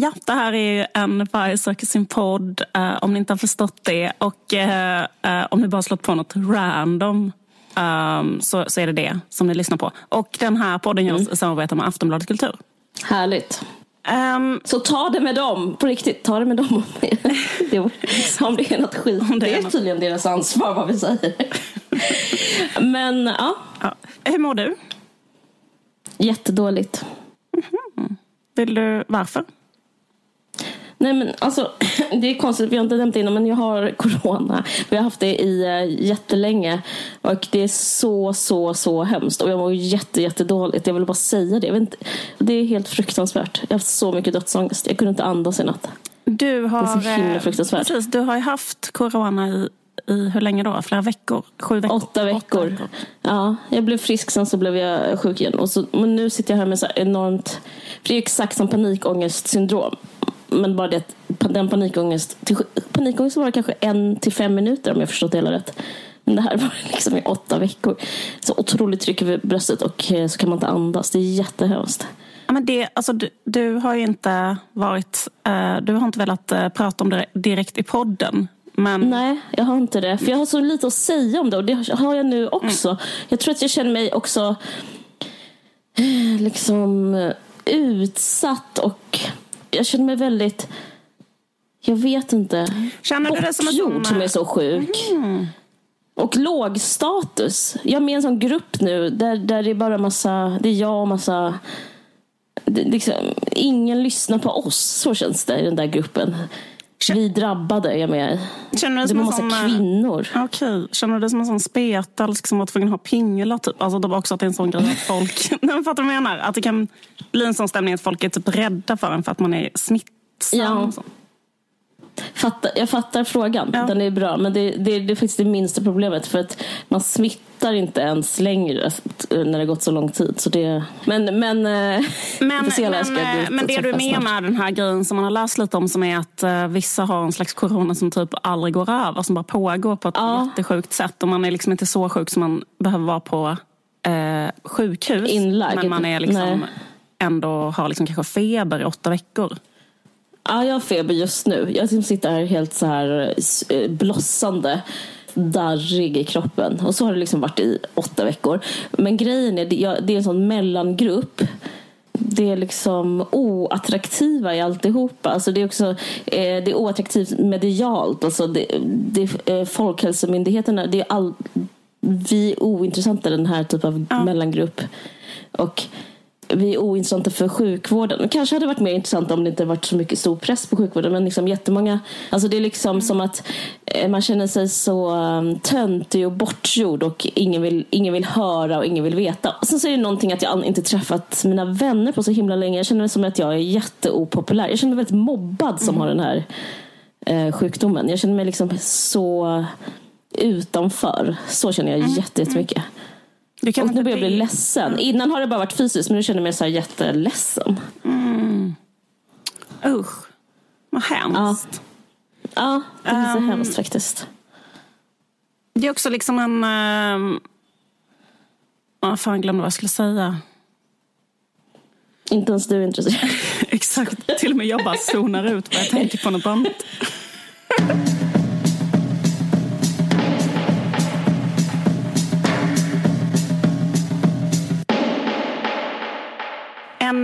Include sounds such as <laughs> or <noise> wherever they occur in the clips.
ja, det här är ju en Varje söker sin podd, uh, om ni inte har förstått det. Och uh, om ni bara slått på något random um, så, så är det det som ni lyssnar på. Och den här podden görs mm. i samarbete med Aftonbladet Kultur. Härligt. Um, så ta det med dem, på riktigt. Ta det med dem. <laughs> det, om det är något skit. det, det är, något... tydligen deras ansvar vad vi säger. <laughs> Men ja. ja. Hur mår du? Jättedåligt. Mm-hmm. Vill du, varför? Nej men alltså, <clears throat> det är konstigt, vi har inte nämnt det innan men jag har <laughs> corona. Vi har haft det i uh, jättelänge. Och det är så, så, så hemskt. Och jag mår jätte, jättedåligt. Jag vill bara säga det. Jag inte, det är helt fruktansvärt. Jag har haft så mycket dödsångest. Jag kunde inte andas i natt. Du har, det är så himla eh, fruktansvärt. Precis, du har ju haft corona i i hur länge då? Flera veckor? Sju veckor? Åtta veckor. Åtta veckor. Ja, jag blev frisk sen så blev jag sjuk igen. Och så, men nu sitter jag här med så enormt, för det är exakt som panikångestsyndrom. Men bara det att den panikångest, till, panikångest var kanske en till fem minuter om jag förstått det hela rätt. Men det här var <laughs> liksom i åtta veckor. Så otroligt tryck över bröstet och eh, så kan man inte andas. Det är jättehemskt. Ja, men det, alltså, du, du har ju inte varit, uh, du har inte velat uh, prata om det direkt i podden. Men... Nej, jag har inte det. För jag har så lite att säga om det och det har jag nu också. Mm. Jag tror att jag känner mig också liksom utsatt och jag känner mig väldigt, jag vet inte, Känner du det som, en som är så sjuk. Mm. Och låg status. Jag är med i en sån grupp nu där, där det är bara massa, det är jag och massa det, liksom, ingen lyssnar på oss. Så känns det i den där gruppen. Vi drabbade är jag med Känner du det som en massa sån, kvinnor. Okay. Känner du det som en sån spetalsk som var tvungen att ha pingla? Typ? Alltså det var också att det är en sån grej att folk... <laughs> Nej, fattar du vad jag menar? Att det kan bli en sån stämning att folk är typ rädda för en för att man är smittsam. Ja. Fattar, jag fattar frågan. Ja. Den är bra. Men det, det, det är faktiskt det minsta problemet. För att man smittar inte ens längre när det gått så lång tid. Så det, men men, men, men, men det du menar, den här grejen som man har läst lite om som är att uh, vissa har en slags corona som typ aldrig går över. Som bara pågår på ett ja. jättesjukt sätt. Och man är liksom inte så sjuk som man behöver vara på uh, sjukhus. Inlagd. Men man är liksom ändå har liksom kanske feber i åtta veckor. Ja, jag har feber just nu. Jag liksom sitter här helt så här eh, blossande darrig i kroppen. Och så har det liksom varit i åtta veckor. Men grejen är, det är en sån mellangrupp. Det är liksom oattraktiva i alltihopa. Alltså det är också eh, det är oattraktivt medialt. Alltså det, det, eh, folkhälsomyndigheterna, det är all, vi är ointressanta den här typen av ja. mellangrupp. Och vi är ointressanta för sjukvården. Det kanske hade varit mer intressant om det inte varit så mycket stor press på sjukvården. Men liksom jättemånga, alltså det är liksom mm. som att eh, man känner sig så um, töntig och bortgjord och ingen vill, ingen vill höra och ingen vill veta. Och sen så är det någonting att jag inte träffat mina vänner på så himla länge. Jag känner mig som att jag är jätteopopulär. Jag känner mig väldigt mobbad som mm. har den här eh, sjukdomen. Jag känner mig liksom så utanför. Så känner jag mm. jättemycket. Du kan och nu börjar jag bli ledsen. Innan har det bara varit fysiskt men nu känner jag mig så här jätteledsen. Mm. Usch, vad hemskt. Ja, ja det är så um, hemskt faktiskt. Det är också liksom en... Uh, oh, fan, glömde vad jag skulle säga. Inte ens du är intresserad. <laughs> Exakt, till och med jag bara zonar ut vad jag tänker på något annat. <laughs>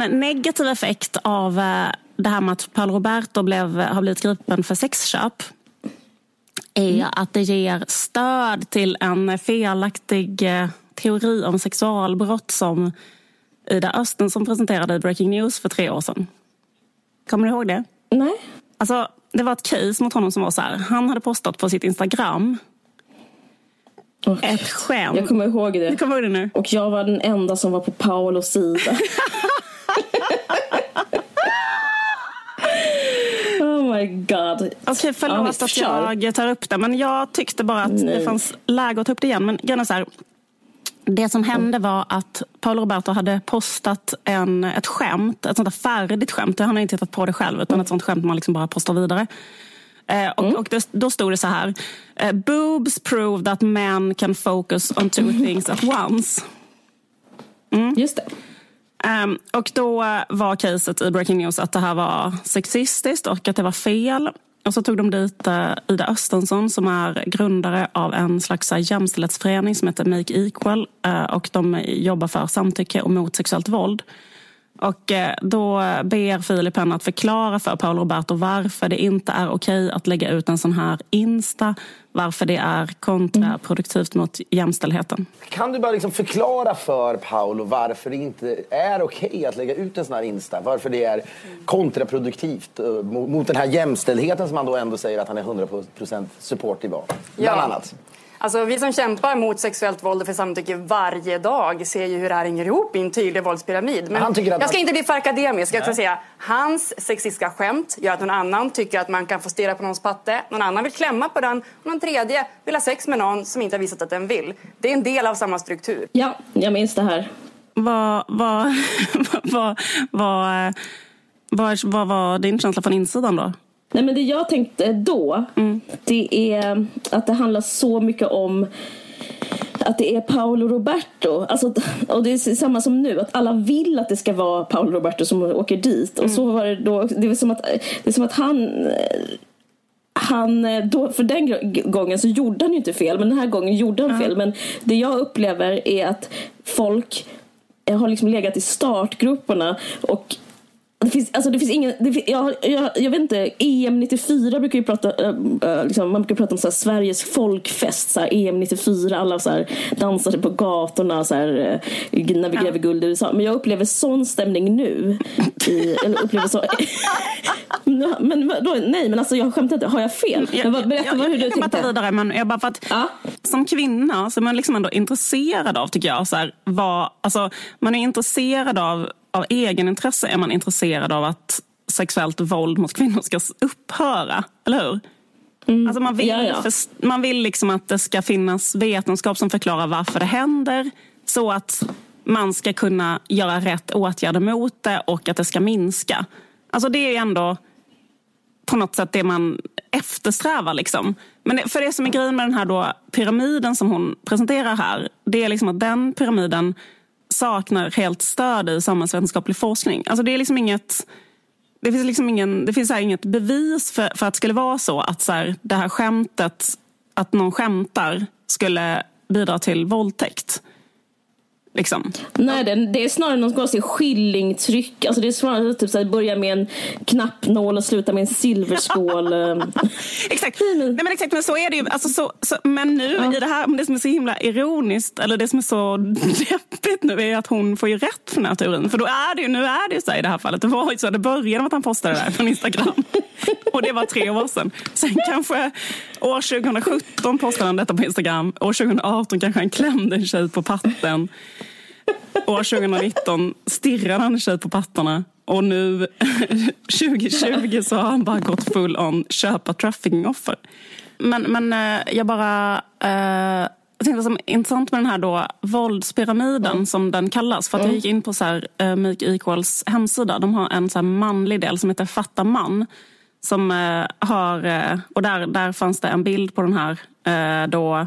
En negativ effekt av eh, det här med att Paolo Roberto blev, har blivit gripen för sexköp är mm. att det ger stöd till en felaktig eh, teori om sexualbrott som Ida Östen som presenterade i Breaking News för tre år sedan. Kommer du ihåg det? Nej. Alltså, det var ett case mot honom som var så här. Han hade postat på sitt Instagram Oh, ett skämt. Jag kommer ihåg det. Du kommer ihåg det nu? Och jag var den enda som var på Paolos sida. <laughs> oh my god. Okej, okay, förlåt ja, att jag tar upp det. Men jag tyckte bara att Nej. det fanns läge att ta upp det igen. Men gärna så här, det som hände var att Paolo Roberto hade postat en, ett skämt, ett sånt där färdigt skämt. Han har inte hittat på det själv, utan ett sånt skämt man liksom bara postar vidare. Eh, och, mm. och det, då stod det så här. Eh, Boobs prove that men can focus on two <laughs> things at once. Mm. Just det. Um, och då var caset i Breaking News att det här var sexistiskt och att det var fel. Och så tog de dit eh, Ida Östensson som är grundare av en slags eh, jämställdhetsförening som heter Make Equal. Eh, och de jobbar för samtycke och mot sexuellt våld. Och då ber Filip henne att förklara för Paolo Roberto varför det inte är okej att lägga ut en sån här Insta varför det är kontraproduktivt mot jämställdheten. Kan du bara liksom förklara för Paolo varför det inte är okej att lägga ut en sån här Insta? Varför det är kontraproduktivt eh, mot den här jämställdheten som han då ändå säger att han är 100% supportive av? Bland ja. annat. Alltså, vi som kämpar mot sexuellt våld och för samtycke varje dag ser ju hur det här hänger ihop i en tydlig våldspyramid. Men han jag ska inte bli för akademisk. Jag ska säga, hans sexistiska skämt gör att någon annan tycker att man kan få stirra på någons patte. Någon annan vill klämma på den. Och någon tredje vill ha sex med någon som inte har visat att den vill. Det är en del av samma struktur. Ja, jag minns det här. Vad, vad, <laughs> vad, vad, vad, vad var din känsla från insidan då? Nej, men det jag tänkte då, mm. det är att det handlar så mycket om att det är Paolo Roberto. Alltså, och det är samma som nu, att alla vill att det ska vara Paolo Roberto som åker dit. Mm. Och så var det då, det är som att, det är som att han han, då, för den gången så gjorde han ju inte fel, men den här gången gjorde han mm. fel. Men det jag upplever är att folk har liksom legat i startgroparna och det finns, alltså det finns ingen, det finns, jag, jag, jag vet inte, EM 94 brukar ju prata, äh, liksom, man brukar prata om så här, Sveriges folkfest, så här, EM 94, alla så här, dansade på gatorna så här, när vi gräver guld i USA. Men jag upplever sån stämning nu. I, eller upplever så, <laughs> men då, nej men alltså jag skämtar inte, har jag fel? Men vad, berätta jag, vad, hur du tänkte. Jag kan vidare, men jag bara för att ja. som kvinna så är man liksom ändå intresserad av, tycker jag, så här, vad, alltså, man är intresserad av av egenintresse är man intresserad av att sexuellt våld mot kvinnor ska upphöra. Eller hur? Mm. Alltså man vill, ja, ja. För, man vill liksom att det ska finnas vetenskap som förklarar varför det händer. Så att man ska kunna göra rätt åtgärder mot det och att det ska minska. Alltså det är ändå på något sätt det man eftersträvar. Liksom. Men det, för det som är grejen med den här då, pyramiden som hon presenterar här, det är liksom att den pyramiden saknar helt stöd i samhällsvetenskaplig forskning. Alltså det är liksom inget... Det finns, liksom ingen, det finns här inget bevis för, för att det skulle vara så att så här, det här skämtet, att någon skämtar, skulle bidra till våldtäkt. Liksom. Nej, det, det är snarare någon slags skillingtryck. Alltså det är snarare typ här, börja med en knappnål och sluta med en silverskål. <laughs> Eh. exakt. Nej, men exakt, men så är det ju. Alltså, så, så, men nu ja. i det här, det som är så himla ironiskt, eller det som är så <laughs> deppigt nu är att hon får ju rätt för den här turen. För då är det ju, nu är det ju så i det här fallet. Det var ju så, det började med att han postade det där från Instagram. <laughs> och det var tre år sedan. Sen kanske år 2017 postade han detta på Instagram. År 2018 kanske han klämde en tjej på patten. År 2019 stirrade han tjej på pattarna. Och nu <laughs> 2020 så har han bara gått full on köpa trafficking-offer. Men, men eh, jag bara... Eh, jag tänkte som intressant med den här då våldspyramiden mm. som den kallas. För att jag gick in på så här, uh, Make Equals hemsida. De har en så manlig del som heter Fatta man. Som uh, har, och där, där fanns det en bild på den här då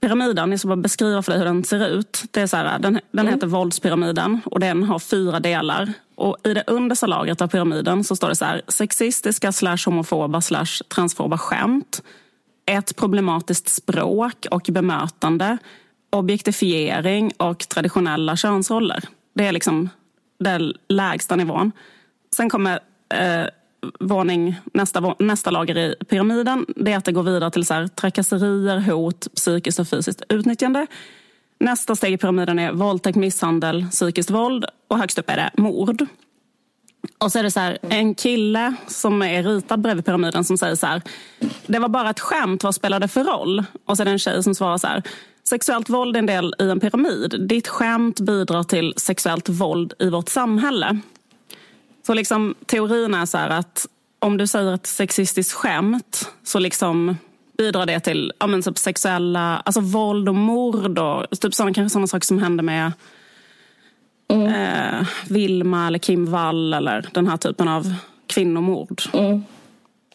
pyramiden, jag ska bara beskriva för dig hur den ser ut. Det är så här, den, den mm. heter våldspyramiden och den har fyra delar. Och I det understa lagret av pyramiden så står det så här, sexistiska slash homofoba slash transfoba skämt. Ett problematiskt språk och bemötande. Objektifiering och traditionella könsroller. Det är liksom den lägsta nivån. Sen kommer eh, våning, nästa, nästa lager i pyramiden, det är att det går vidare till så här, trakasserier, hot, psykiskt och fysiskt utnyttjande. Nästa steg i pyramiden är våldtäkt, misshandel, psykiskt våld och högst upp är det mord. Och så är det så här, en kille som är ritad bredvid pyramiden som säger så här, det var bara ett skämt, vad spelar det för roll? Och så är det en tjej som svarar så här, sexuellt våld är en del i en pyramid. Ditt skämt bidrar till sexuellt våld i vårt samhälle. Så liksom, teorin är så här att om du säger ett sexistiskt skämt så liksom bidrar det till ja, men typ sexuella, alltså våld och mord och typ sådana, kanske sådana saker som händer med mm. eh, Vilma eller Kim Wall eller den här typen av kvinnomord. Mm.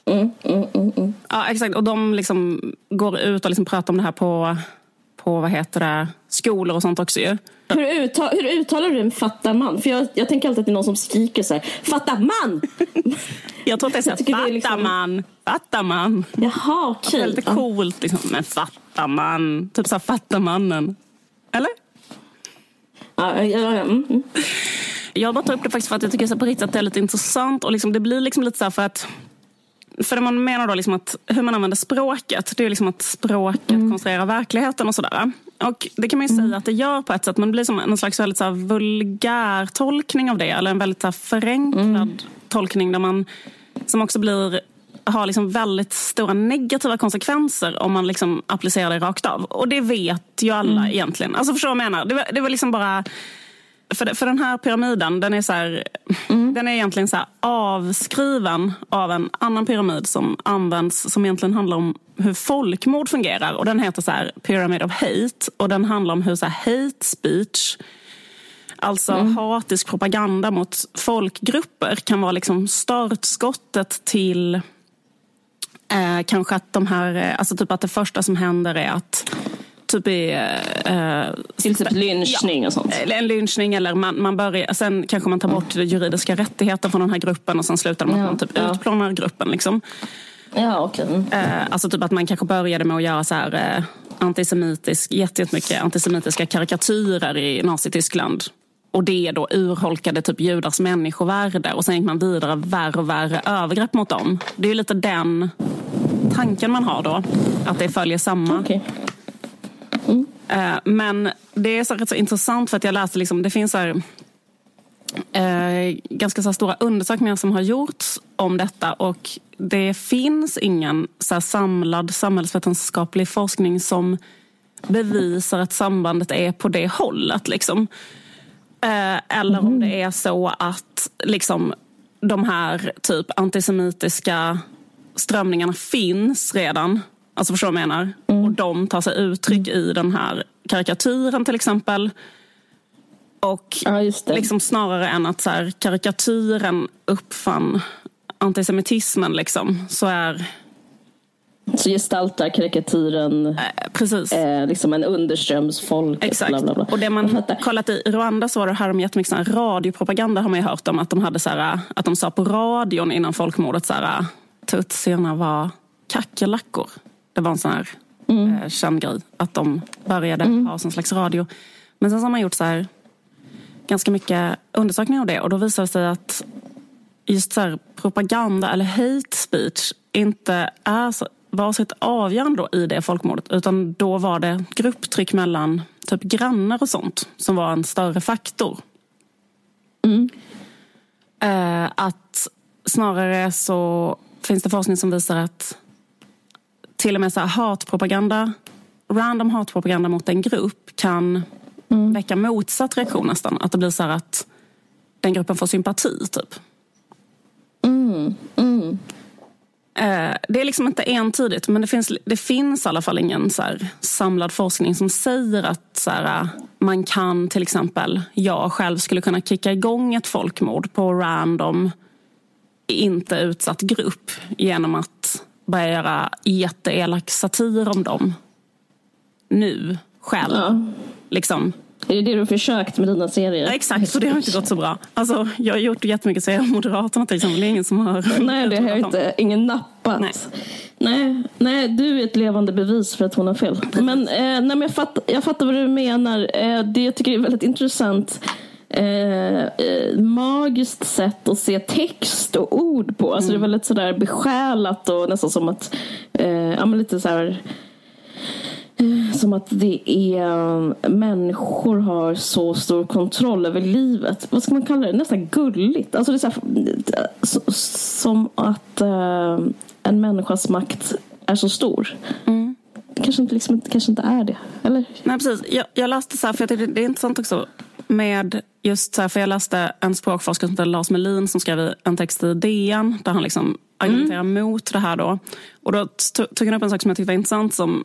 Mm, mm, mm, mm. ja, exakt. Och de liksom går ut och liksom pratar om det här på, på vad heter det, skolor och sånt också ju. Hur, uttal, hur uttalar du en fatta man? För jag, jag tänker alltid att det är någon som skriker så här, fatta man! <laughs> jag tror att det är så här, fatta liksom... man, fatta man. Jaha, okej. Okay. Det är lite coolt liksom, men fatta man. Typ så här, fatta mannen. Eller? Ja, ja, ja. Mm, mm. Jag bara tar upp det faktiskt för att jag tycker så på riktigt att det är lite intressant och liksom, det blir liksom lite så här för att för det man menar då liksom att hur man använder språket, det är liksom att språket mm. konstruerar verkligheten och sådär. Och det kan man ju mm. säga att det gör på ett sätt, men det blir som en slags väldigt så här vulgär tolkning av det, eller en väldigt så förenklad mm. tolkning där man, som också blir har liksom väldigt stora negativa konsekvenser om man liksom applicerar det rakt av. Och det vet ju alla mm. egentligen. Alltså förstår du vad jag menar? Det var, det var liksom bara för, för den här pyramiden, den är, så här, mm. den är egentligen så avskriven av en annan pyramid som används, som egentligen handlar om hur folkmord fungerar. Och den heter så här, Pyramid of Hate. Och den handlar om hur så hate speech, alltså mm. hatisk propaganda mot folkgrupper kan vara liksom startskottet till eh, kanske att de här, eh, alltså typ att det första som händer är att typ i... Eh, Till typ lynchning ja, och sånt? En lynchning eller man, man börjar, sen kanske man tar bort mm. juridiska rättigheter från den här gruppen och sen slutar man ja, att man typ ja. utplånar gruppen. Liksom. Ja, okay. Eh, alltså typ att man kanske började med att göra så här, eh, antisemitisk, jättemycket antisemitiska karikatyrer i Nazityskland. Och det då urholkade typ judars människovärde och sen gick man vidare värre och värre övergrepp mot dem. Det är lite den tanken man har då, att det följer samma. Okay. Eh, men det är så rätt så intressant för att jag läste, liksom, det finns så här, eh, ganska så stora undersökningar som har gjorts om detta och det finns ingen så samlad samhällsvetenskaplig forskning som bevisar att sambandet är på det hållet. Liksom. Eh, eller mm. om det är så att liksom, de här typ antisemitiska strömningarna finns redan Alltså förstår du vad jag menar? Mm. Och de tar sig uttryck mm. i den här karikatyren till exempel. Och ja, liksom snarare än att så här, karikatyren uppfann antisemitismen liksom, så är så gestaltar karikatyren eh, precis. Eh, liksom en underströmsfolk. Exakt. Bla, bla, bla. Och det man kollat i Rwanda så var det här med jättemycket radiopropaganda har man ju hört om. Att de, hade så här, att de sa på radion innan folkmordet så här, tutsierna var kackerlackor. Det var en sån här mm. eh, känd grej. Att de började mm. ha sån slags radio. Men sen så har man gjort så här, ganska mycket undersökningar av det. Och då visar det sig att just så här, propaganda eller hate speech inte är så, var så ett avgörande då i det folkmordet. Utan då var det grupptryck mellan typ grannar och sånt som var en större faktor. Mm. Eh, att snarare så finns det forskning som visar att till och med så här hatpropaganda, random hatpropaganda mot en grupp kan mm. väcka motsatt reaktion nästan. Att det blir så här att den gruppen får sympati typ. Mm. Mm. Eh, det är liksom inte entydigt men det finns, det finns i alla fall ingen så samlad forskning som säger att så här, man kan till exempel, jag själv skulle kunna kicka igång ett folkmord på random inte utsatt grupp genom att börja göra jätteelak satir om dem. Nu, själv. Ja. Liksom. Är det det du har försökt med dina serier? Ja, exakt, och det har inte gått så bra. Alltså, jag har gjort jättemycket serier om Moderaterna till exempel. Det är ingen som har... <laughs> Nej, det har inte, ingen nappat. Nej. Nej, nej, du är ett levande bevis för att hon har fel. Men, eh, nej, men jag, fattar, jag fattar vad du menar. Eh, det jag tycker är väldigt intressant Eh, eh, magiskt sätt att se text och ord på. Alltså mm. det är väldigt sådär besjälat och nästan som att, eh, ja men lite så här, eh, som att det är människor har så stor kontroll över livet. Vad ska man kalla det? Nästan gulligt. Alltså det är så här, så, som att eh, en människas makt är så stor. Mm. Kanske inte, liksom, kanske inte är det, eller? Nej, precis. Jag, jag läste så här, för jag tyckte det är intressant också med just så här, för jag läste en språkforskare som heter Lars Melin som skrev en text i DN där han liksom argumenterar mm. mot det här då. Och då tog han upp en sak som jag tyckte var intressant som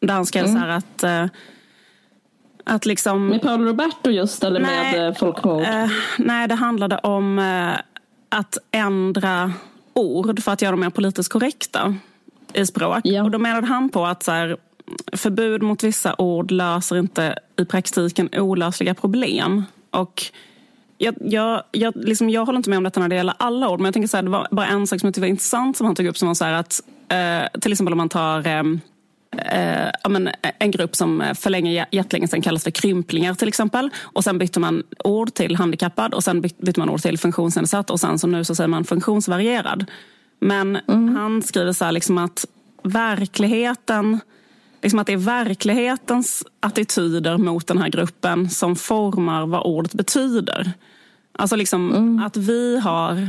där han skrev mm. så här att eh, att liksom, med Paolo Roberto just eller nej, med eh, folkmord? Eh, nej, det handlade om eh, att ändra ord för att göra dem mer politiskt korrekta i språk. Ja. Och då menade han på att så här, förbud mot vissa ord löser inte i praktiken olösliga problem. Och jag, jag, jag, liksom, jag håller inte med om detta när det gäller alla ord, men jag tänker så här, det var bara en sak som jag tyckte var intressant som han tog upp som var så här att eh, till exempel om man tar eh, eh, en grupp som för länge, jättelänge sedan kallas för krymplingar till exempel. Och sen bytte man ord till handikappad och sen bytte man ord till funktionsnedsatt och sen så nu så säger man funktionsvarierad. Men mm. han skriver så här liksom att verkligheten liksom att det är verklighetens attityder mot den här gruppen som formar vad ordet betyder. Alltså liksom mm. att vi har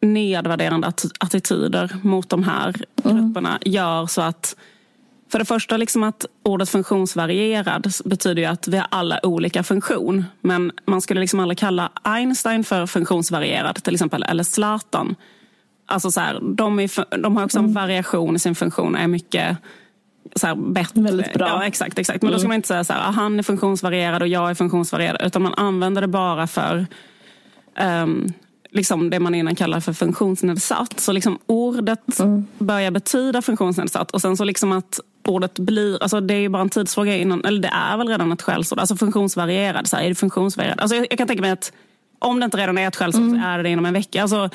nedvärderande attityder mot de här mm. grupperna gör så att för det första liksom att ordet funktionsvarierad betyder ju att vi har alla olika funktion. Men man skulle liksom aldrig kalla Einstein för funktionsvarierad till exempel, eller Zlatan. Alltså så här, de, är, de har också en mm. variation i sin funktion och är mycket så här, bättre. Väldigt bra. Ja, exakt. exakt. Men då ska mm. man inte säga så här, ah, han är funktionsvarierad och jag är funktionsvarierad. Utan man använder det bara för um, liksom det man innan kallar för funktionsnedsatt. Så liksom ordet mm. börjar betyda funktionsnedsatt och sen så liksom att ordet blir, alltså det är bara en tidsfråga innan, eller det är väl redan ett skällsord, alltså funktionsvarierad. Så här, är det funktionsvarierad? Alltså jag, jag, kan tänka mig att om det inte redan är ett skällsord mm. så är det inom en vecka. Alltså,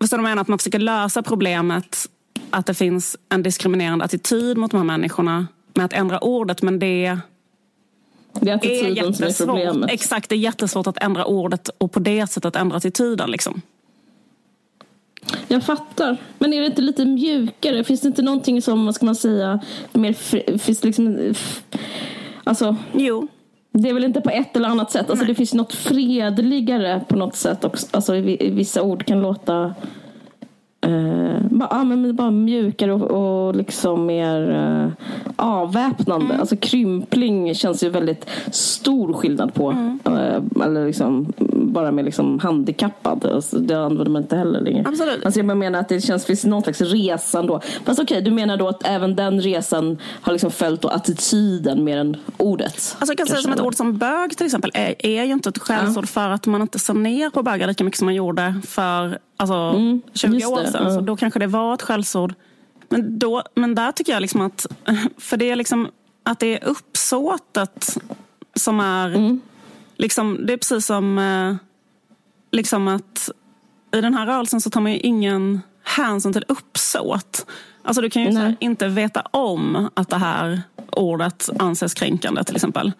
förstår du vad jag menar? Att man försöker lösa problemet att det finns en diskriminerande attityd mot de här människorna med att ändra ordet men det det är attityden som är problemet. Exakt, det är jättesvårt att ändra ordet och på det sättet ändra attityden. Liksom. Jag fattar. Men är det inte lite mjukare? Finns det inte någonting som, vad ska man säga, mer... Finns det liksom... Alltså... Jo. Det är väl inte på ett eller annat sätt. Alltså, det finns något fredligare på något sätt också. Alltså, vissa ord kan låta Eh, bara, men bara mjukare och, och liksom mer eh, avväpnande. Mm. Alltså krympling känns ju väldigt stor skillnad på. Mm. Eh, eller liksom, bara med liksom handikappad. Alltså, det använder man inte heller längre. Absolut. Alltså, jag menar att det känns, finns någon slags resa då. Fast okej, okay, du menar då att även den resan har liksom följt då attityden mer än ordet? Alltså jag kan säga som ett ord som bög till exempel är, är ju inte ett skällsord ja. för att man inte ser ner på bögar lika mycket som man gjorde för alltså, mm, 20 år sedan. Ja. Så då kanske det var ett skällsord. Men, då, men där tycker jag liksom att, <laughs> för det är liksom att det är uppsåtet som är, mm. Liksom, det är precis som eh, liksom att i den här rörelsen så tar man ju ingen hänsyn till uppsåt. Alltså du kan ju här, inte veta om att det här ordet anses kränkande till exempel.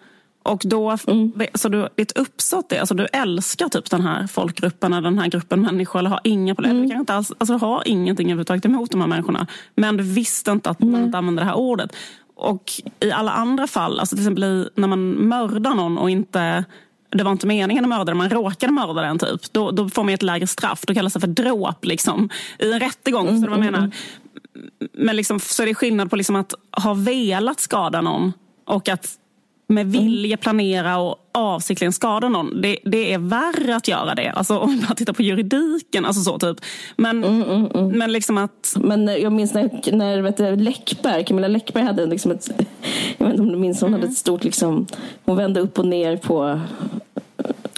Och då, mm. så du, ditt uppsåt är, alltså du älskar typ den här folkgruppen eller den här gruppen människor eller har inga problem. Mm. Du, kan inte alls, alltså du har ingenting överhuvudtaget emot de här människorna. Men du visste inte att man inte använde det här ordet. Och i alla andra fall, alltså till exempel när man mördar någon och inte det var inte meningen att mörda den, man råkade mörda den typ. Då, då får man ett lägre straff. Då kallas det för dråp liksom, i en rättegång. Mm, så, vad menar. Men liksom, så är det skillnad på liksom att ha velat skada någon och att med mm. vilja planera och avsiktligen skada någon. Det, det är värre att göra det. Alltså om man tittar på juridiken. Alltså så typ. Men, mm, mm, mm. men liksom att... Men jag minns när, när vet du, Läckberg, Camilla Läckberg hade liksom ett... <laughs> Jag vet inte om du minns, hon hade mm. ett stort liksom... Hon vände upp och ner på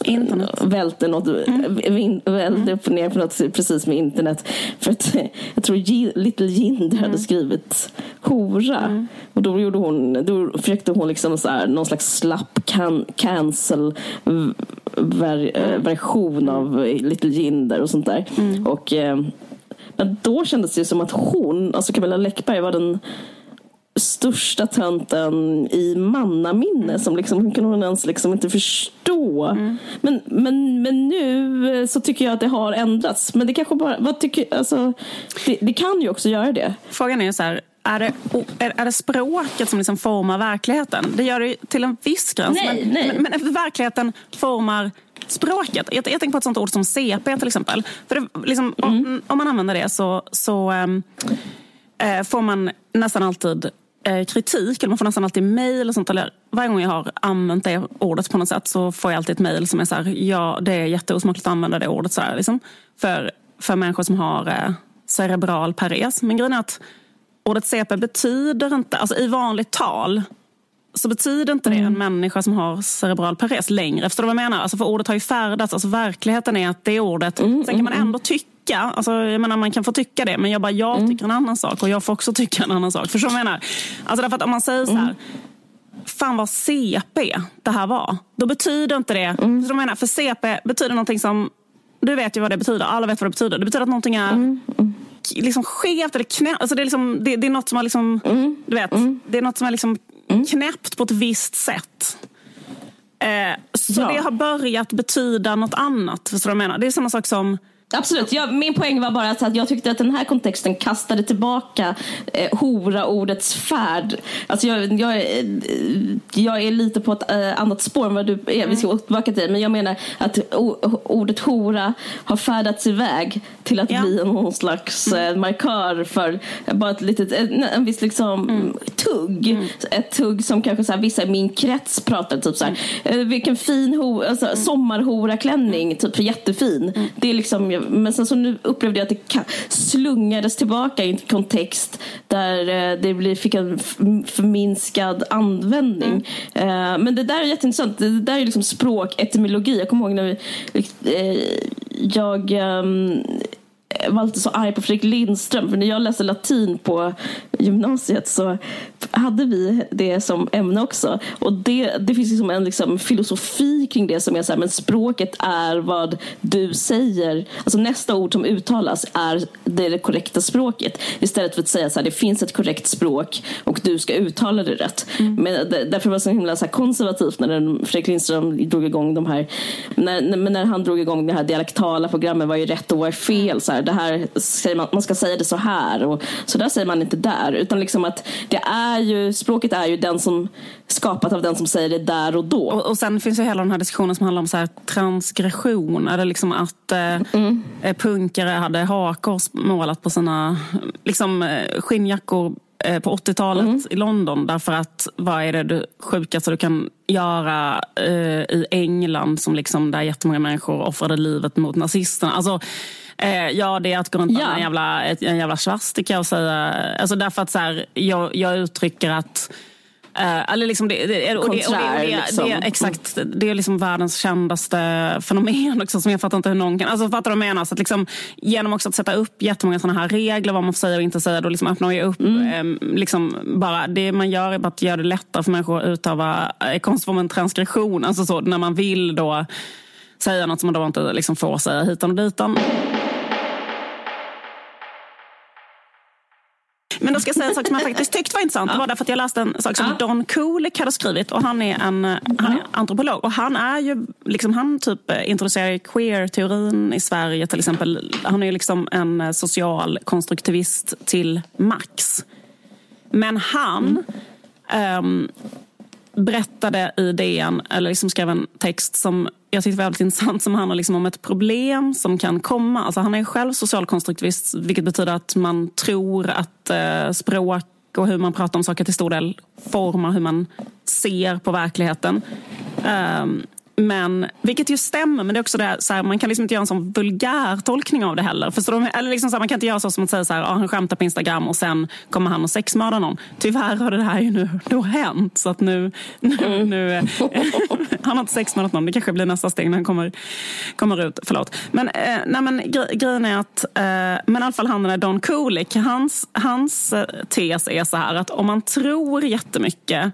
Internet. Välte något, mm. välte upp och ner på något precis med internet. För att <laughs> jag tror Little Jinder mm. hade skrivit hora. Mm. Och då, gjorde hon, då försökte hon liksom så här, någon slags slapp can, cancel ver, mm. version av Little Jinder och sånt där. Mm. Och, eh, men då kändes det som att hon, alltså Camilla Läckberg var den största tönten i mannaminne som liksom, kunde hon ens liksom inte förstå. Mm. Men, men, men nu så tycker jag att det har ändrats. Men det kanske bara, vad tycker, alltså, det, det kan ju också göra det. Frågan är så här, är det, är, det språket som liksom formar verkligheten? Det gör det till en viss gräns. Nej, men, nej. Men, men verkligheten formar språket. Jag, jag tänker på ett sånt ord som CP till exempel. För det, liksom, mm. om, om, man använder det så, så um, får man nästan alltid eh, kritik, eller man får nästan alltid mejl och sånt. Eller varje gång jag har använt det ordet på något sätt så får jag alltid ett mejl som är så här, ja det är jätteosmakligt att använda det ordet så här, liksom, för, för människor som har eh, cerebral pares. Men grejen är att ordet CP betyder inte, alltså i vanligt tal så betyder inte det en mm. människa som har cerebral pares längre. Förstår du vad jag menar? Alltså för ordet har ju färdats. Alltså verkligheten är att det ordet, mm, sen kan man mm, mm. ändå tycka tycka. Alltså, jag menar, man kan få tycka det, men jag bara, jag mm. tycker en annan sak och jag får också <laughs> tycka en annan sak. För så menar Alltså därför att om man säger så här, mm. fan vad CP det här var. Då betyder inte det, mm. så menar, för CP betyder någonting som, du vet ju vad det betyder, alla vet vad det betyder. Det betyder att någonting är mm. mm. liksom skevt eller knäppt. Alltså det, är liksom, det, det är något som har liksom, mm. du vet, mm. det är något som är liksom knäppt på ett visst sätt. Eh, så ja. det har börjat betyda något annat. Förstår du vad jag menar? Det är samma sak som Absolut, jag, min poäng var bara att jag tyckte att den här kontexten kastade tillbaka eh, hora-ordets färd. Alltså jag, jag, eh, jag är lite på ett eh, annat spår än vad du är, vi ska mm. tillbaka till Men jag menar att o, ordet hora har färdats iväg till att ja. bli någon slags mm. eh, markör för bara ett litet, en, en viss liksom mm. tugg. Mm. Ett tugg som kanske så här, vissa i min krets pratar typ så här, mm. eh, vilken fin ho, alltså, mm. sommarhora-klänning, typ jättefin. Det är liksom men sen så nu upplevde jag att det slungades tillbaka i en kontext där eh, det fick en förminskad användning. Mm. Eh, men det där är jätteintressant. Det där är liksom språketymologi. Jag kommer ihåg när vi, eh, jag ehm, var alltid så arg på Fredrik Lindström. För när jag läste latin på gymnasiet så hade vi det som ämne också. Och det, det finns liksom en liksom filosofi kring det som är så här, men språket är vad du säger. Alltså nästa ord som uttalas är det, det korrekta språket. Istället för att säga så här, det finns ett korrekt språk och du ska uttala det rätt. Mm. Men därför var det så himla så konservativt när den, Fredrik Lindström drog igång de här, när, när, när han drog igång det här dialektala programmet, vad är rätt och vad är fel? Så här, det här säger man, man ska säga det så här och så där säger man inte där. Utan liksom att det är ju, språket är ju den som skapat av den som säger det där och då. Och, och sen finns ju hela den här diskussionen som handlar om så här transgression. Eller liksom att eh, mm. Punkare hade hakor målat på sina liksom, eh, skinnjackor eh, på 80-talet mm. i London. Därför att vad är det du sjukaste du kan göra eh, i England som liksom, där jättemånga människor offrade livet mot nazisterna. Alltså, Eh, ja, det är att gå runt ja. en jävla, en jävla svastika och säga... Alltså därför att så här, jag, jag uttrycker att eller liksom det, det, och det, och det, det, liksom. det, exakt, det är liksom världens kändaste fenomen också som jag fattar inte hur någon kan... Alltså fattar du vad jag menar? Så att liksom, genom också att sätta upp jättemånga sådana här regler vad man får säga och inte säga, då liksom öppnar man upp mm. eh, liksom bara, det man gör är bara att göra det lättare för människor att utöva eh, konstformen en transgression. Alltså så, när man vill då säga något som man då inte liksom får säga hitan och ditan. Men då ska jag säga en sak som jag faktiskt tyckte var intressant. Det var därför att jag läste en sak som Don Kulik hade skrivit. Och han är en han är antropolog. Och han är ju, liksom, han typ introducerar queer-teorin i Sverige till exempel. Han är liksom en social konstruktivist till max. Men han mm. um, berättade i DN, eller liksom skrev en text som jag tyckte var väldigt intressant som handlar liksom om ett problem som kan komma. Alltså han är själv socialkonstruktivist vilket betyder att man tror att eh, språk och hur man pratar om saker till stor del formar hur man ser på verkligheten. Um, men, vilket ju stämmer, men det är också det så här, man kan liksom inte göra en sån vulgär tolkning av det heller. Förstår du? Eller liksom så här, man kan inte göra så som att säga så här, ah, han skämtar på Instagram och sen kommer han och sexmördar någon. Tyvärr har det här ju nu, nu hänt. Så att nu, nu, mm. nu <laughs> han har inte sexmördat någon. Det kanske blir nästa steg när han kommer, kommer ut. Förlåt. Men, eh, nej, men gre grejen är att, eh, men i alla fall han den Don Kulik, hans, hans eh, tes är så här att om man tror jättemycket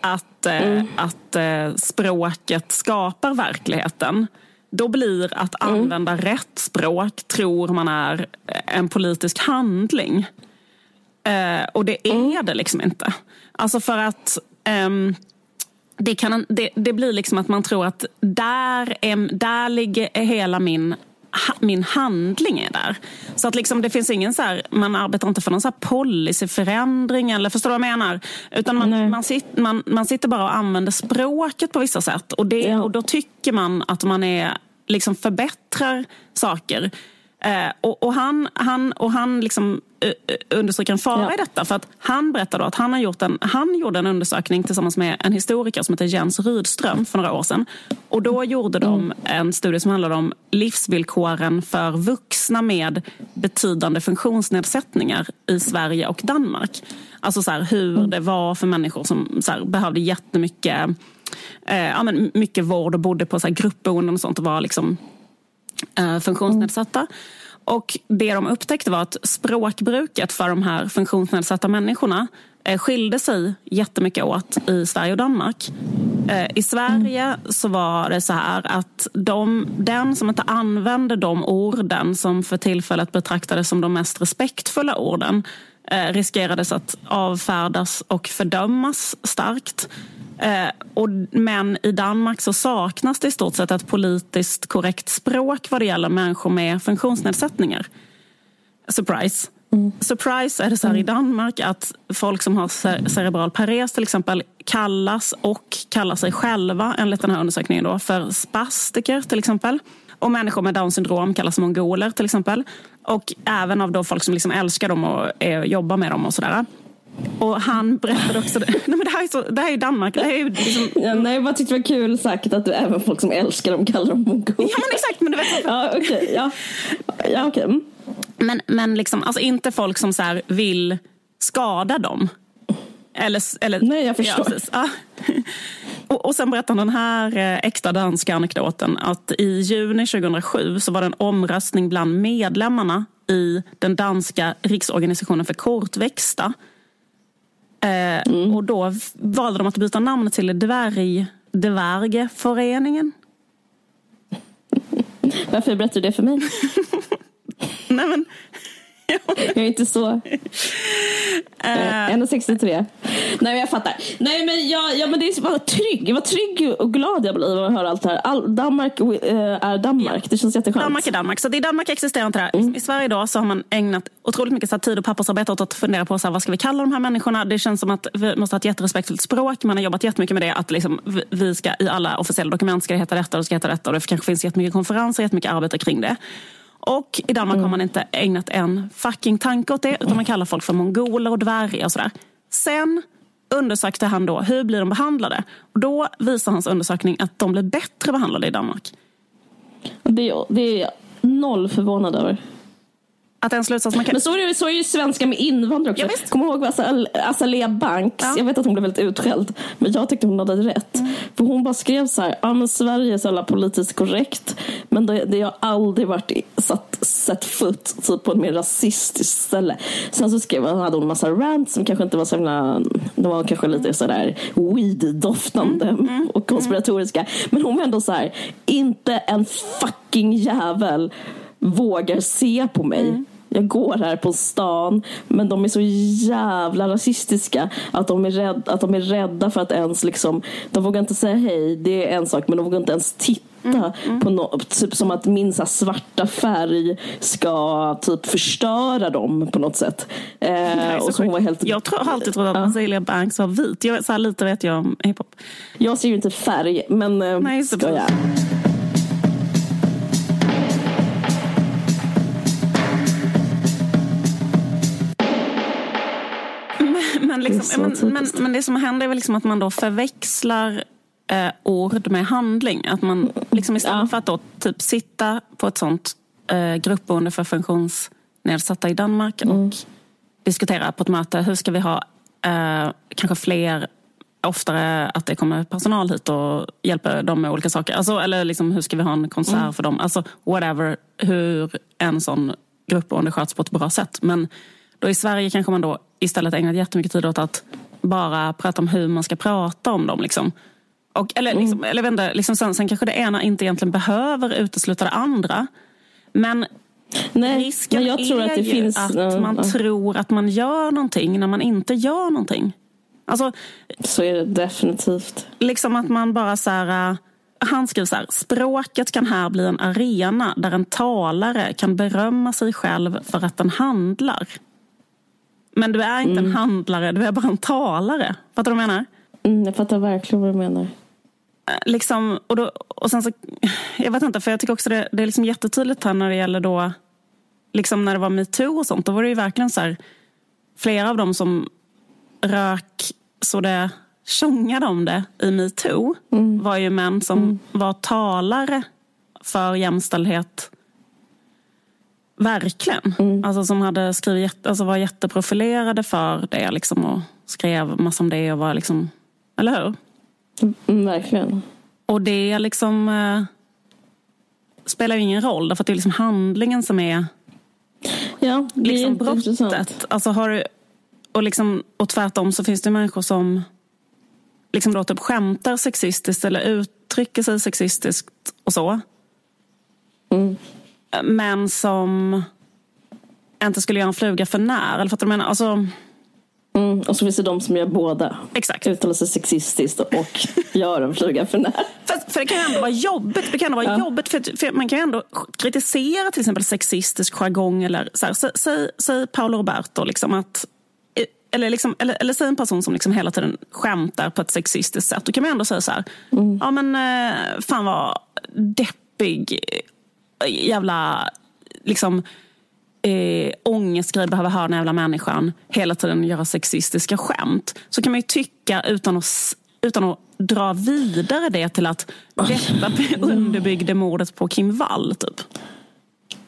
att, eh, mm. att eh, språket skapar verkligheten då blir att mm. använda mm. rätt språk, tror man är en politisk handling. Eh, och det är mm. det liksom inte. Alltså för att um, det, kan, det, det, blir liksom att man tror att där, är, där ligger hela min min handling är där. Så att liksom, det finns ingen så här, man arbetar inte för någon så här policyförändring eller förstår du vad jag menar? Utan man, man, sit, man, man sitter bara och använder språket på vissa sätt och, det, ja. och då tycker man att man är, liksom förbättrar saker. Eh, och, och, han, han, och han liksom, understryker en fara ja. i detta. För att han berättar då att han, har gjort en, han gjorde en undersökning tillsammans med en historiker som heter Jens Rydström för några år sedan. Och då gjorde de mm. en studie som handlade om livsvillkoren för vuxna med betydande funktionsnedsättningar i Sverige och Danmark. Alltså så här, hur mm. det var för människor som så här, behövde jättemycket eh, ja, men mycket vård och bodde på så här, gruppboenden och sånt och var liksom, eh, funktionsnedsatta. Och det de upptäckte var att språkbruket för de här funktionsnedsatta människorna eh, skilde sig jättemycket åt i Sverige och Danmark. Eh, I Sverige så var det så här att de, den som inte använde de orden som för tillfället betraktades som de mest respektfulla orden riskerades att avfärdas och fördömas starkt. Eh, och, men i Danmark så saknas det i stort sett ett politiskt korrekt språk vad det gäller människor med funktionsnedsättningar. Surprise. Mm. Surprise är det så här mm. i Danmark att folk som har cerebral pares till exempel kallas och kallar sig själva enligt den här undersökningen då, för spastiker till exempel. Och människor med Downs syndrom kallas mongoler till exempel. Och även av då folk som liksom älskar dem och är, jobbar med dem och sådär. Och han berättade också, <laughs> nej men det här är, så, det här är Danmark. Det här är liksom... <laughs> ja, nej, jag bara tyckte det var kul sagt att du, även folk som älskar dem kallar dem mongoler. Ja men exakt. Men du vet, <laughs> ja, okay, ja. Ja, okay. Mm. Men, men liksom, alltså inte folk som så vill skada dem. Eller, eller, nej, jag förstår. Ja. <laughs> Och, och sen berättar den här eh, äkta danska anekdoten att i juni 2007 så var det en omröstning bland medlemmarna i den danska riksorganisationen för kortväxta Eh, mm. Och då valde de att byta namn till Dvärg, Dvärgeföreningen. <laughs> Varför berättar du det för mig? <laughs> Nej, men, jag är inte så... Uh, eh. 1,63. Eh, Nej men jag fattar. Nej men, jag, ja, men det är bara trygg. Jag var trygg och glad jag blir att höra allt det här. All, Danmark uh, är Danmark. Ja. Det känns jätteskönt. Danmark är Danmark. Så i Danmark existerar inte det här. Mm. I Sverige då så har man ägnat otroligt mycket så tid och pappersarbete åt att fundera på så här, vad ska vi kalla de här människorna. Det känns som att vi måste ha ett jätterespektfullt språk. Man har jobbat jättemycket med det. Att liksom, vi ska i alla officiella dokument ska det heta detta och det ska heta detta. Och det kanske finns jättemycket konferenser, jättemycket arbete kring det. Och i Danmark mm. har man inte ägnat en fucking tanke åt det utan man kallar folk för mongoler och dvärgar och sådär. Sen undersökte han då hur blir de behandlade. Och då visar hans undersökning att de blir bättre behandlade i Danmark. Det, det är jag noll förvånad över. Att en slutsats man kan... Men så är det, så är det svenska med invandrare också. Ja, Kommer ihåg Azalea Banks? Ja. Jag vet att hon blev väldigt utskälld. Men jag tyckte hon hade rätt. Mm. För hon bara skrev så här, ja men Sverige är så alla politiskt korrekt. Men det, det har aldrig varit satt, sett fot typ på ett mer rasistiskt ställe. Sen så skrev hon, hade hon en massa rants som kanske inte var så himla, de var kanske lite sådär weed-doftande mm. mm. och konspiratoriska. Men hon var ändå så här, inte en fucking jävel vågar se på mig. Mm. Jag går här på stan, men de är så jävla rasistiska att de är, rädda, att de är rädda för att ens liksom, de vågar inte säga hej, det är en sak, men de vågar inte ens titta Mm, mm. På no, typ som att min så svarta färg ska typ förstöra dem på något sätt. Eh, och så hon var helt, jag har alltid trott att ja. Azealia Banks var vit. Jag, så lite vet jag om hiphop. Jag ser ju inte färg, men eh, Nej, ska jag. Men, liksom, men, men, men, det som händer är väl liksom att man då förväxlar eh, ord med handling. Att man liksom istället ja. för att då typ sitta på ett sånt eh, gruppboende för funktionsnedsatta i Danmark mm. och diskutera på ett möte hur ska vi ha eh, kanske fler oftare att det kommer personal hit och hjälper dem med olika saker. Alltså, eller liksom, hur ska vi ha en konsert mm. för dem? Alltså whatever, hur en sån gruppboende sköts på ett bra sätt. Men då i Sverige kanske man då istället ägnat jättemycket tid åt att bara prata om hur man ska prata om dem. Liksom. Och, eller, liksom, mm. eller vända, liksom sen, sen kanske det ena inte egentligen behöver utesluta det andra. Men Nej, risken jag tror är att det ju finns, att man uh, tror att man gör någonting när man inte gör någonting. Alltså, så är det definitivt. Liksom att man bara så här, han skriver så här, språket kan här bli en arena där en talare kan berömma sig själv för att den handlar. Men du är inte mm. en handlare, du är bara en talare. Fattar du vad jag menar? Mm, jag fattar verkligen vad du menar. Eh, liksom, och, då, och sen så, jag vet inte, för jag tycker också det, det är liksom jättetydligt här när det gäller då, liksom när det var metoo och sånt, då var det ju verkligen så här, flera av dem som rök så det tjongade om det i metoo mm. var ju män som mm. var talare för jämställdhet Verkligen. Mm. Alltså som hade skrivit, alltså var jätteprofilerade för det liksom och skrev massor om det och var liksom, eller hur? Mm, verkligen. Och det liksom eh, spelar ju ingen roll därför att det är liksom handlingen som är Ja, det liksom är brottet. Alltså har, och, liksom, och tvärtom så finns det människor som liksom då typ skämtar sexistiskt eller uttrycker sig sexistiskt och så. Mm. Men som inte skulle göra en fluga för när. Eller för att menar, alltså... Mm, och så finns det de som gör båda. Exakt. Uttalar sig sexistiskt och gör en fluga för när. För, för det kan ju ändå vara jobbigt. Det kan ändå vara ja. jobbigt för, för, man kan ju ändå kritisera till exempel sexistisk jargong. Eller så här, säg, säg, säg Paolo Roberto liksom att eller, liksom, eller, eller säg en person som liksom hela tiden skämtar på ett sexistiskt sätt. Då kan man ändå säga så här, mm. ja men eh, fan vad deppig jävla liksom eh, ångestgrej behöver höra den jävla människan hela tiden göra sexistiska skämt. Så kan man ju tycka utan att, utan att dra vidare det till att detta <laughs> underbyggde mordet på Kim Wall. Typ.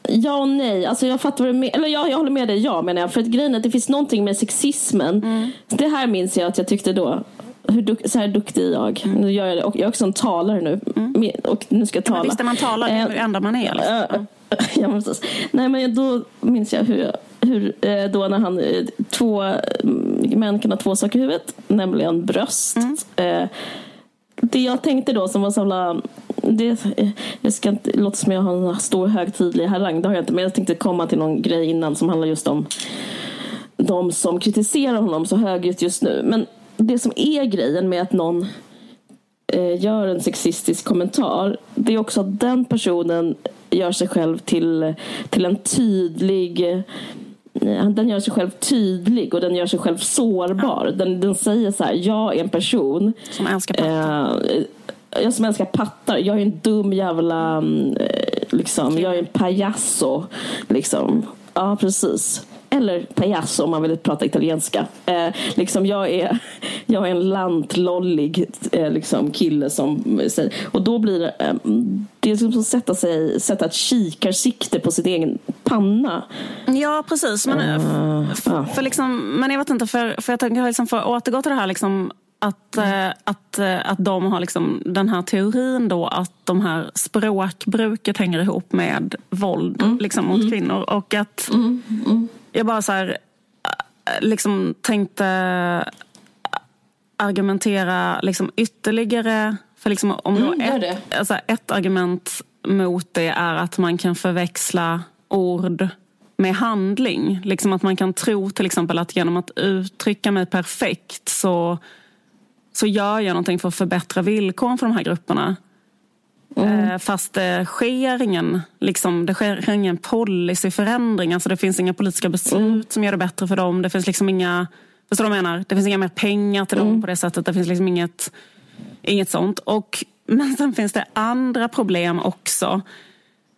Ja och nej. Alltså jag fattar vad du Eller jag, jag håller med dig, ja menar jag. För att grejen är att det finns någonting med sexismen. Mm. Det här minns jag att jag tyckte då. Hur duk, så här duktig är jag. Mm. Nu gör jag, det. Och jag är också en talare nu. Mm. Och nu ska jag tala. Ja, visst är man talar, det är det enda man är. Liksom. <laughs> ja, men precis. Nej, men då minns jag hur, hur eh, då när han, eh, två mm, män kan ha två saker i huvudet, nämligen bröst. Mm. Det jag tänkte då som var så jävla det, jag ska inte låta som jag har en stor högtidlig harang, det har jag inte. Men jag tänkte komma till någon grej innan som handlar just om de som kritiserar honom så högljutt just nu. Men det som är grejen med att någon eh, gör en sexistisk kommentar, det är också att den personen gör sig själv till, till en tydlig eh, den gör sig själv tydlig och den gör sig själv sårbar. Den, den säger så här, jag är en person som älskar pattar. Eh, jag som älskar pattar. Jag är en dum jävla, mm, eh, liksom, jag är en pajasso. Liksom. Ja, precis. Eller pajasso om man vill prata italienska. Eh, liksom jag, är, <laughs> jag är en lantlollig eh, liksom, kille som säger... Och då blir det... Eh, det är som att sätta, sig, sätta ett kikarsikte på sin egen panna. Ja, precis. Men, uh, för, för liksom, men jag vet inte, för, för jag tänker liksom för att återgå till det här liksom, att, mm. att, eh, att de har liksom den här teorin då att de här språkbruket hänger ihop med våld mm. liksom, mot mm. kvinnor. Och att mm. mm. Jag bara så här, eh, liksom tänkte argumentera liksom ytterligare. För liksom om då mm, ett, alltså ett argument mot det är att man kan förväxla ord med handling. Liksom att man kan tro till exempel att genom att uttrycka mig perfekt så så gör jag någonting för att förbättra villkoren för de här grupperna. Mm. Eh, fast det sker ingen, liksom, det sker ingen policyförändring. Alltså det finns inga politiska beslut mm. som gör det bättre för dem. Det finns liksom inga, förstår du vad jag menar? Det finns inga mer pengar till dem mm. på det sättet. Det finns liksom inget, inget sånt. Och, men sen finns det andra problem också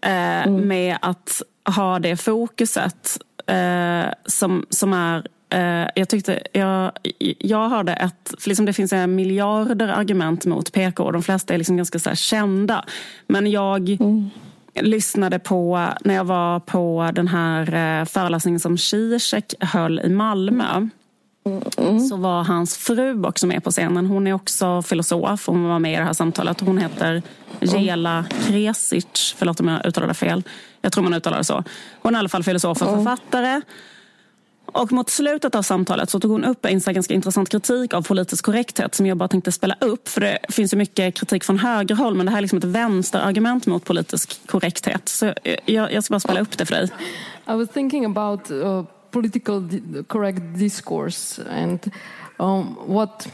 eh, mm. med att ha det fokuset eh, som, som är jag tyckte, jag, jag hörde ett, för liksom det finns miljarder argument mot PK och de flesta är liksom ganska så kända. Men jag mm. lyssnade på, när jag var på den här eh, föreläsningen som Zizek höll i Malmö. Mm. Så var hans fru också med på scenen. Hon är också filosof. Hon var med i det här samtalet. Hon heter Jela Kresic. Förlåt om jag uttalade fel. Jag tror man uttalar det så. Hon är i alla fall filosof och författare. Och mot slutet av samtalet så tog hon upp en ganska intressant kritik av politisk korrekthet som jag bara tänkte spela upp. För det finns ju mycket kritik från högerhåll men det här är liksom ett vänsterargument mot politisk korrekthet. Så eh, jag, jag ska bara spela upp det för dig. I was thinking about uh, political correct discourse and um, what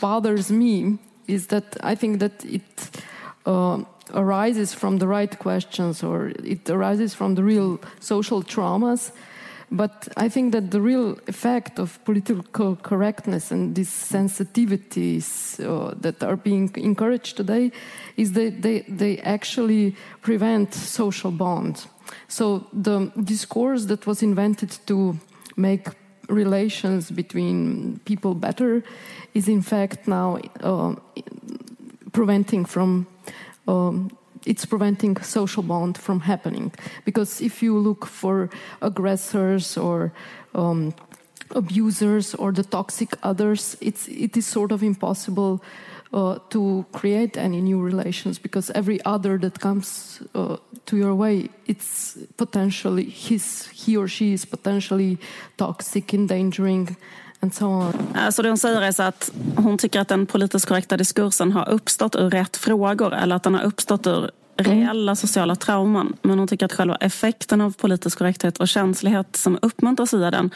bothers me is that I think that it uh, arises from the right questions or it arises from the real social traumas But I think that the real effect of political correctness and these sensitivities uh, that are being encouraged today is that they, they actually prevent social bonds. So the discourse that was invented to make relations between people better is in fact now uh, preventing from um, it's preventing social bond from happening. Because if you look for aggressors or um, abusers or the toxic others, it's, it is sort of impossible uh, to create any new relations because every other that comes uh, to your way it's potentially his he or she is potentially toxic endangering Alltså det hon säger är så att hon tycker att den politiskt korrekta diskursen har uppstått ur rätt frågor eller att den har uppstått ur reella mm. sociala trauman. Men hon tycker att själva effekten av politisk korrekthet och känslighet som uppmuntras via den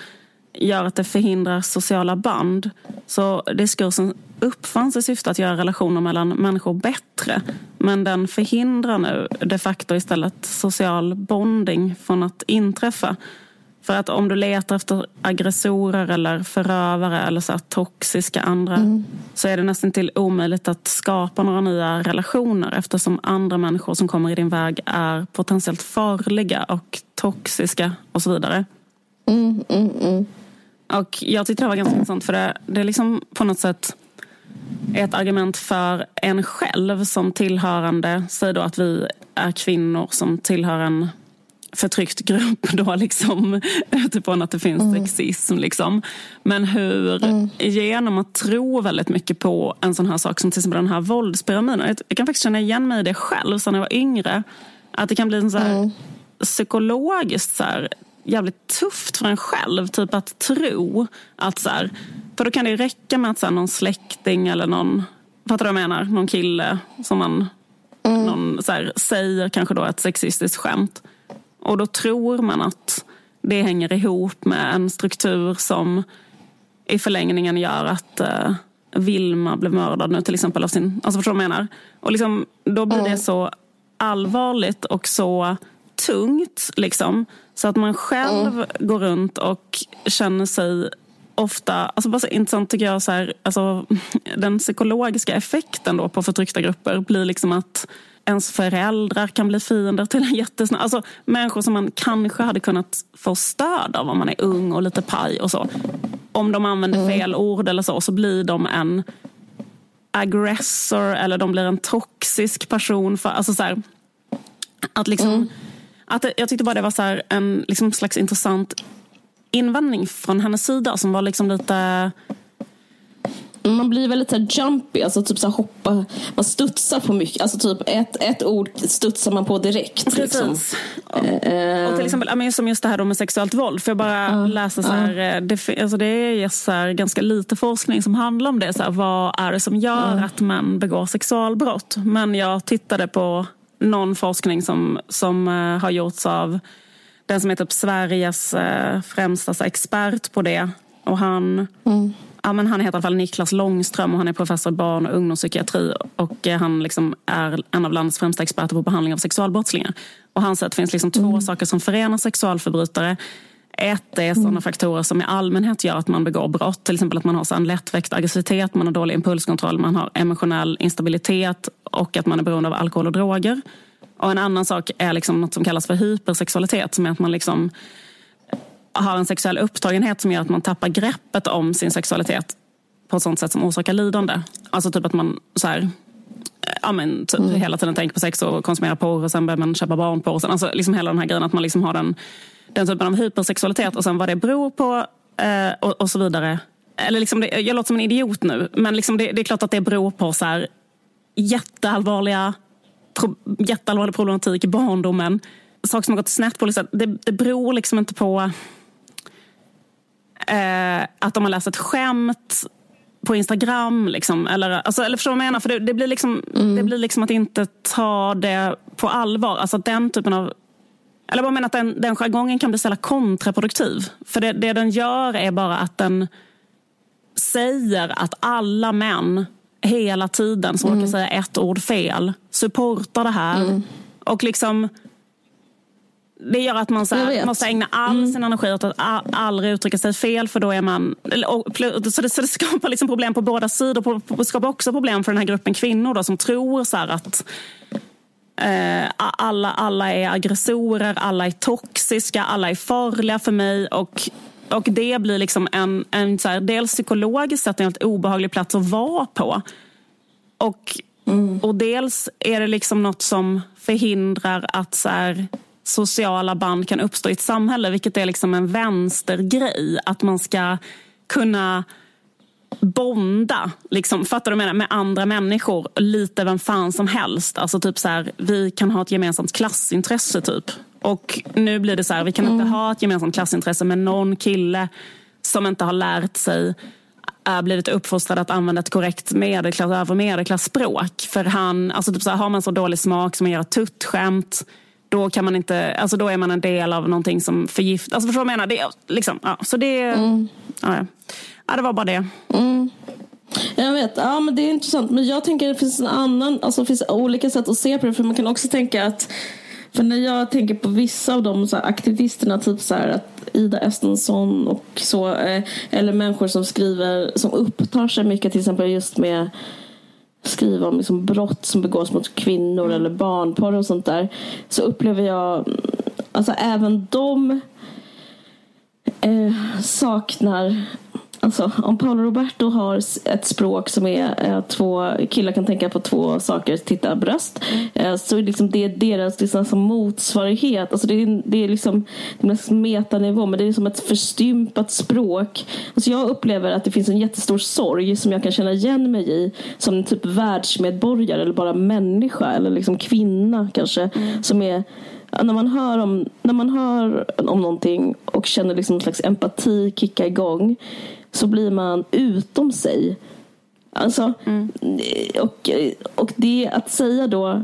gör att det förhindrar sociala band. Så diskursen uppfanns i syfte att göra relationer mellan människor bättre. Men den förhindrar nu de facto istället social bonding från att inträffa. För att om du letar efter aggressorer eller förövare eller så toxiska andra mm. så är det nästan till omöjligt att skapa några nya relationer eftersom andra människor som kommer i din väg är potentiellt farliga och toxiska och så vidare. Mm, mm, mm. och jag tyckte det var ganska intressant för det, det är liksom på något sätt ett argument för en själv som tillhörande, säg då att vi är kvinnor som tillhör en förtryckt grupp då liksom <laughs> utifrån att det finns mm. sexism. Liksom. Men hur, mm. genom att tro väldigt mycket på en sån här sak som till exempel den här våldspyramiden. Jag kan faktiskt känna igen mig i det själv sen jag var yngre. Att det kan bli en så här, mm. psykologiskt så här, jävligt tufft för en själv. Typ att tro att så här, för då kan det räcka med att så här, någon släkting eller någon, fattar du vad jag menar? Någon kille som man mm. någon, så här, säger kanske då ett sexistiskt skämt. Och då tror man att det hänger ihop med en struktur som i förlängningen gör att uh, Vilma blev mördad nu till exempel av sin... Alltså förstår du vad jag menar? Och liksom, då blir mm. det så allvarligt och så tungt liksom. Så att man själv mm. går runt och känner sig ofta, alltså bara så intressant tycker jag, så här, alltså, <laughs> den psykologiska effekten då på förtryckta grupper blir liksom att ens föräldrar kan bli fiender till en jättesnabb... Alltså människor som man kanske hade kunnat få stöd av om man är ung och lite paj och så. Om de använder mm. fel ord eller så, så blir de en aggressor eller de blir en toxisk person. För, alltså så här, att liksom, mm. att jag tyckte bara det var så här, en liksom slags intressant invändning från hennes sida som var liksom lite man blir väldigt så jumpy, alltså typ så hoppa, man studsar på mycket. Alltså typ ett, ett ord studsar man på direkt. Precis. Liksom. Och, och till exempel som just det här med sexuellt våld. Får jag bara uh, läsa så här, uh. det, alltså det är så här, ganska lite forskning som handlar om det. Så här, vad är det som gör uh. att män begår sexualbrott? Men jag tittade på någon forskning som, som uh, har gjorts av den som är typ Sveriges uh, främsta expert på det. Och han mm Ja, men han heter i alla fall Niklas Långström och han är professor i barn och ungdomspsykiatri. Och eh, han liksom är en av landets främsta experter på behandling av sexualbrottslingar. Och han säger att det finns liksom två mm. saker som förenar sexualförbrytare. Ett är sådana mm. faktorer som i allmänhet gör att man begår brott. Till exempel att man har så en lättväckt aggressivitet, man har dålig impulskontroll, man har emotionell instabilitet och att man är beroende av alkohol och droger. Och en annan sak är liksom något som kallas för hypersexualitet som är att man liksom har en sexuell upptagenhet som gör att man tappar greppet om sin sexualitet på ett sånt sätt som orsakar lidande. Alltså typ att man så här, ja, men, typ mm. hela tiden tänker på sex och konsumerar porr och sen börjar man köpa barnporr. Alltså liksom hela den här grejen att man liksom har den, den typen av hypersexualitet och sen vad det beror på eh, och, och, så vidare. Eller liksom det, jag låter som en idiot nu, men liksom det, det är klart att det beror på så här, jätteallvarliga, pro, jätteallvarlig problematik i barndomen. Saker som har gått snett på. Liksom, det, det beror liksom inte på eh, att de har läst ett skämt på Instagram. Liksom, eller, alltså, eller förstår du vad jag menar? För det, det blir liksom, mm. det blir liksom att inte ta det på allvar. Alltså den typen av... Eller jag menar att den, den jargongen kan bli så kontraproduktiv. För det, det den gör är bara att den säger att alla män hela tiden som mm. råkar säga ett ord fel supportar det här. Mm. Och liksom det gör att man så här, måste ägna all mm. sin energi åt att aldrig uttrycka sig fel för då är man... så, det, så det <laughs> skapar liksom problem på båda sidor. Det skapar också problem för den här gruppen kvinnor då, som tror så att eh, alla, alla är aggressorer, alla är toxiska, alla är farliga för mig. Och, och det blir liksom en, en så här, dels psykologiskt sett en helt obehaglig plats att vara på. Och, mm. och dels är det liksom något som förhindrar att så här, sociala band kan uppstå i ett samhälle, vilket är liksom en vänstergrej. Att man ska kunna bonda, liksom, fattar du menar, med andra människor, lite vem fan som helst. Alltså typ så här, vi kan ha ett gemensamt klassintresse typ. Och nu blir det så här, vi kan mm. inte ha ett gemensamt klassintresse med någon kille som inte har lärt sig är blivit uppfostrad att använda ett korrekt medelklass, över medelklassspråk. För han, alltså typ så här, har man så dålig smak som man gör tuttskämt då kan man inte, alltså då är man en del av någonting som förgiftar. Alltså förstår du vad jag menar? Det, liksom, ja, så det, mm. ja, ja, det var bara det. Mm. Jag vet, ja men det är intressant. Men jag tänker att det finns en annan, alltså det finns olika sätt att se på det. För man kan också tänka att, för när jag tänker på vissa av de så aktivisterna, typ så här att Ida Estensson och så, eh, eller människor som skriver, som upptar sig mycket till exempel just med skriva om liksom brott som begås mot kvinnor mm. eller barnporr och sånt där så upplever jag alltså även de eh, saknar Alltså, om Paolo Roberto har ett språk som är eh, två killar kan tänka på två saker, titta bröst. Mm. Eh, så är liksom det deras liksom, som motsvarighet. Alltså det, är, det är liksom det metanivå men det är som ett förstympat språk. Alltså jag upplever att det finns en jättestor sorg som jag kan känna igen mig i som typ världsmedborgare eller bara människa eller liksom kvinna kanske. Mm. Som är när man hör om, när man hör om någonting och känner liksom en slags empati kicka igång så blir man utom sig. Alltså, mm. och, och det att säga då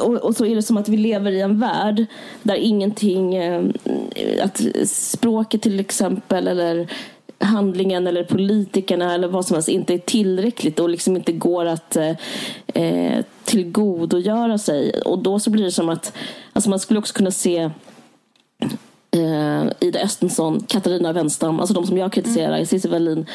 och, och, så är det som att vi lever i en värld där ingenting, eh, att språket till exempel eller handlingen eller politikerna eller vad som helst inte är tillräckligt och liksom inte går att eh, tillgodogöra sig. Och då så blir det som att, alltså man skulle också kunna se eh, Ida Östensson, Katarina Wenstam, alltså de som jag kritiserar, mm. Cissi Wallin,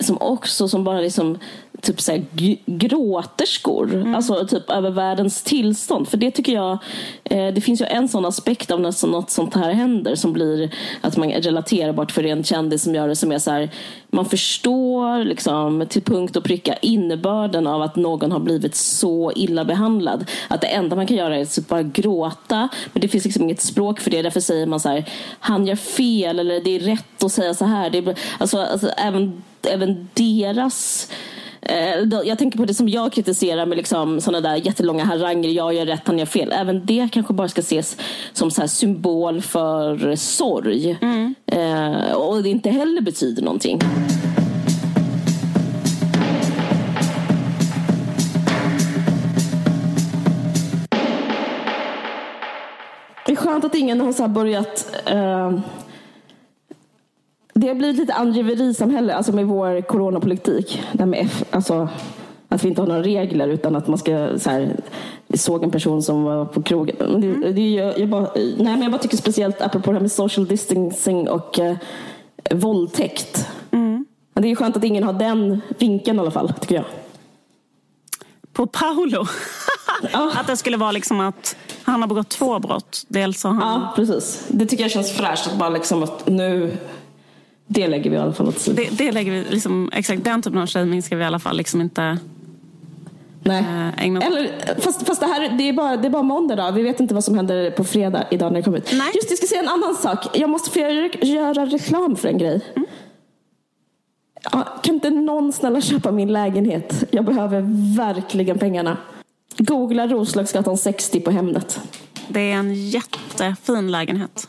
som också som bara liksom typ så här, gråterskor. Mm. Alltså typ över världens tillstånd. För det tycker jag, eh, det finns ju en sån aspekt av när något sånt här händer som blir att man relaterbart för en kändis som gör det som är så här, man förstår liksom till punkt och pricka innebörden av att någon har blivit så illa behandlad. Att det enda man kan göra är att typ bara gråta. Men det finns liksom inget språk för det. Därför säger man så här, han gör fel eller det är rätt att säga så här. Det är, alltså, alltså även, även deras Eh, jag tänker på det som jag kritiserar med liksom sådana där jättelånga haranger. Jag gör rätt, han gör fel. Även det kanske bara ska ses som så symbol för sorg. Mm. Eh, och det inte heller betyder någonting. Det är skönt att ingen har så börjat eh, det har blivit lite angiverisamhälle, alltså med vår coronapolitik. Det med F, alltså, att vi inte har några regler utan att man ska så här, vi såg en person som var på krogen. Det, mm. det, jag, jag, bara, nej, men jag bara tycker speciellt apropå det här med social distancing och eh, våldtäkt. Mm. Det är skönt att ingen har den vinkeln i alla fall, tycker jag. På Paolo? <laughs> Att det skulle vara liksom att han har begått två brott. Dels har han... Ja, precis. Det tycker jag känns fräscht. Att bara liksom att nu det lägger vi i alla fall åt sidan. Det, det lägger vi, liksom, exakt den typen av shaming ska vi i alla fall liksom inte Nej. Äh, Eller, fast, fast det här det är, bara, det är bara måndag då. Vi vet inte vad som händer på fredag idag när det kommer ut. Nej. Just jag ska säga en annan sak. Jag måste få göra reklam för en grej. Mm. Ja, kan inte någon snälla köpa min lägenhet? Jag behöver verkligen pengarna. Googla Roslagsgatan 60 på Hemnet. Det är en jättefin lägenhet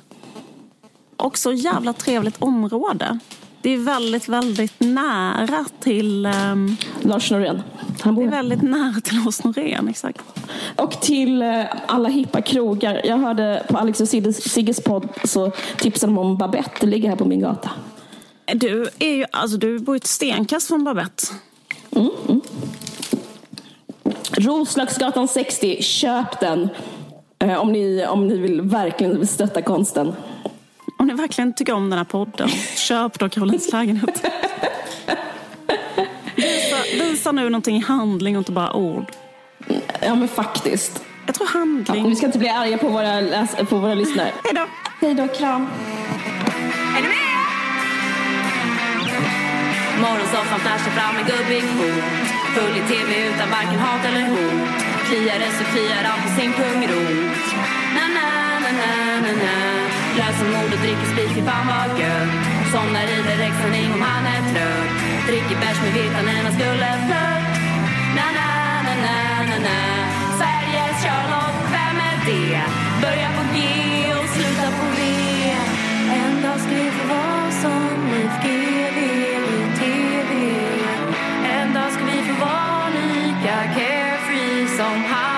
också jävla trevligt område. Det är väldigt, väldigt nära till... Um, Lars Norén. Han bor. Det är väldigt nära till Lars Norén, exakt. Och till uh, alla hippa krogar. Jag hörde på Alex och Sigges podd så tipsade de om Babette. Det ligger här på min gata. Du, är ju, alltså, du bor ett stenkast från Babette. Mm, mm. Roslagsgatan 60, köp den. Uh, om, ni, om ni vill verkligen stötta konsten. Ni verkligen tycker om den här podden, köp då Karolins lägenhet. Visa, visa nu någonting i handling och inte bara ord. Ja men faktiskt. Jag tror handling. Ja, vi ska inte bli arga på våra, på våra lyssnare. Hej då. Hej då, kram. Är du med? Morgonsoffan flashar fram en gubbig fot Full i tv utan varken hat eller hot Kliar så kliar han på sin pungrot Na, na, na, na, na, na Läser mord och dricker sprit, fy fan vad gött. Somnar i direkt direktsändning om han är trött. Dricker bärs med viltan när man skulle flört. Na, na, na, na, na, na. Sveriges Sherlock, vem är det? Börjar på G och slutar på V. En dag skrev vi vad som Leif GW i TV. En dag ska vi få vara lika carefree som han.